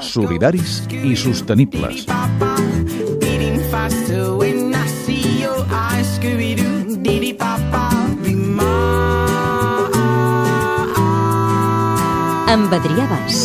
solidaris i sostenibles. Amb Adrià Bas.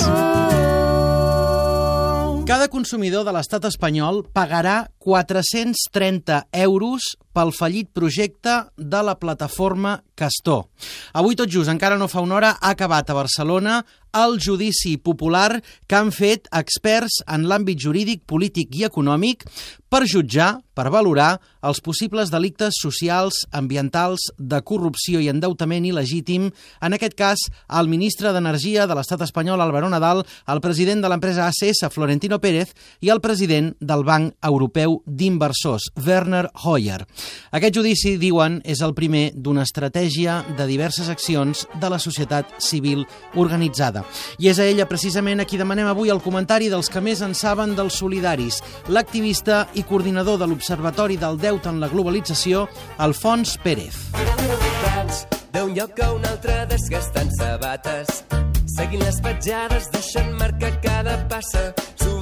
Cada consumidor de l'estat espanyol pagarà 430 euros pel fallit projecte de la plataforma Castor. Avui tot just, encara no fa una hora, ha acabat a Barcelona el judici popular que han fet experts en l'àmbit jurídic, polític i econòmic per jutjar, per valorar els possibles delictes socials, ambientals, de corrupció i endeutament il·legítim, en aquest cas, el ministre d'Energia de l'estat espanyol, Álvaro Nadal, el president de l'empresa ACS, Florentino Pérez, i el president del Banc Europeu d'Inversors, Werner Hoyer. Aquest judici, diuen, és el primer d'una estratègia de diverses accions de la societat civil organitzada. I és a ella, precisament, a qui demanem avui el comentari dels que més en saben dels solidaris, l'activista i coordinador de l'Observatori del Deute en la Globalització, Alfons Pérez. d'un lloc a un altre desgastant sabates seguint les petjades deixant marca cada passa sovint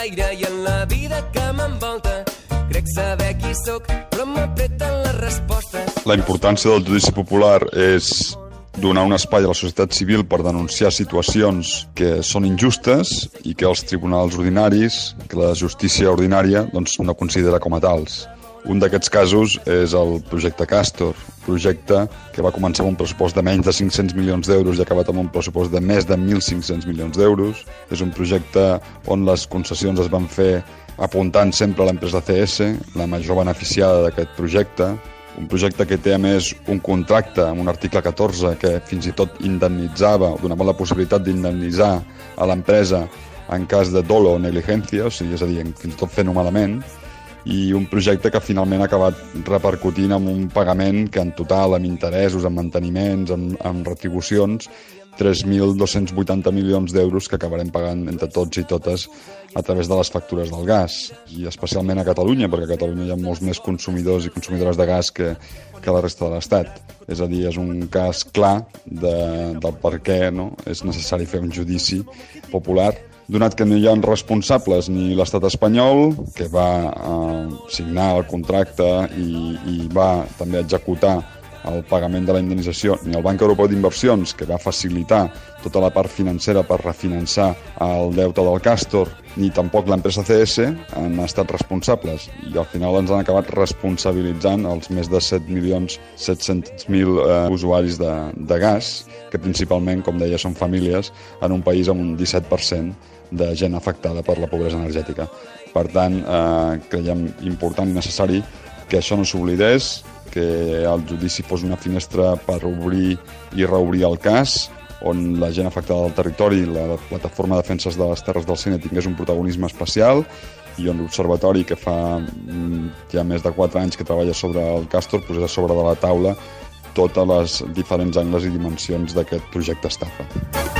l'aire i en la vida que m'envolta crec saber qui sóc però m'apreten les respostes La importància del judici popular és donar un espai a la societat civil per denunciar situacions que són injustes i que els tribunals ordinaris, que la justícia ordinària, doncs no considera com a tals. Un d'aquests casos és el projecte Castor, projecte que va començar amb un pressupost de menys de 500 milions d'euros i ha acabat amb un pressupost de més de 1.500 milions d'euros. És un projecte on les concessions es van fer apuntant sempre a l'empresa CS, la major beneficiada d'aquest projecte, un projecte que té a més un contracte amb un article 14 que fins i tot indemnitzava, donava la possibilitat d'indemnitzar a l'empresa en cas de dolo o negligència, o sigui, és a dir, fins i tot fent-ho malament, i un projecte que finalment ha acabat repercutint amb un pagament que en total, amb interessos, amb manteniments, amb, amb retribucions, 3.280 milions d'euros que acabarem pagant entre tots i totes a través de les factures del gas, i especialment a Catalunya, perquè a Catalunya hi ha molts més consumidors i consumidores de gas que, que la resta de l'Estat. És a dir, és un cas clar de, del per què no? és necessari fer un judici popular donat que no hi ha responsables ni l'estat espanyol, que va eh, signar el contracte i, i va també executar el pagament de la indemnització, ni el Banc Europeu d'Inversions, que va facilitar tota la part financera per refinançar el deute del Castor, ni tampoc l'empresa CS han estat responsables i al final ens han acabat responsabilitzant els més de 7.700.000 eh, usuaris de, de gas, que principalment, com deia, són famílies en un país amb un 17% de gent afectada per la pobresa energètica. Per tant, eh, creiem important i necessari que això no s'oblidés, que el judici fos una finestra per obrir i reobrir el cas, on la gent afectada del territori, la plataforma de defenses de les terres del Cine tingués un protagonisme especial i on l'Observatori, que fa mm, ja més de 4 anys que treballa sobre el Castor, posés a sobre de la taula totes les diferents angles i dimensions d'aquest projecte estafa.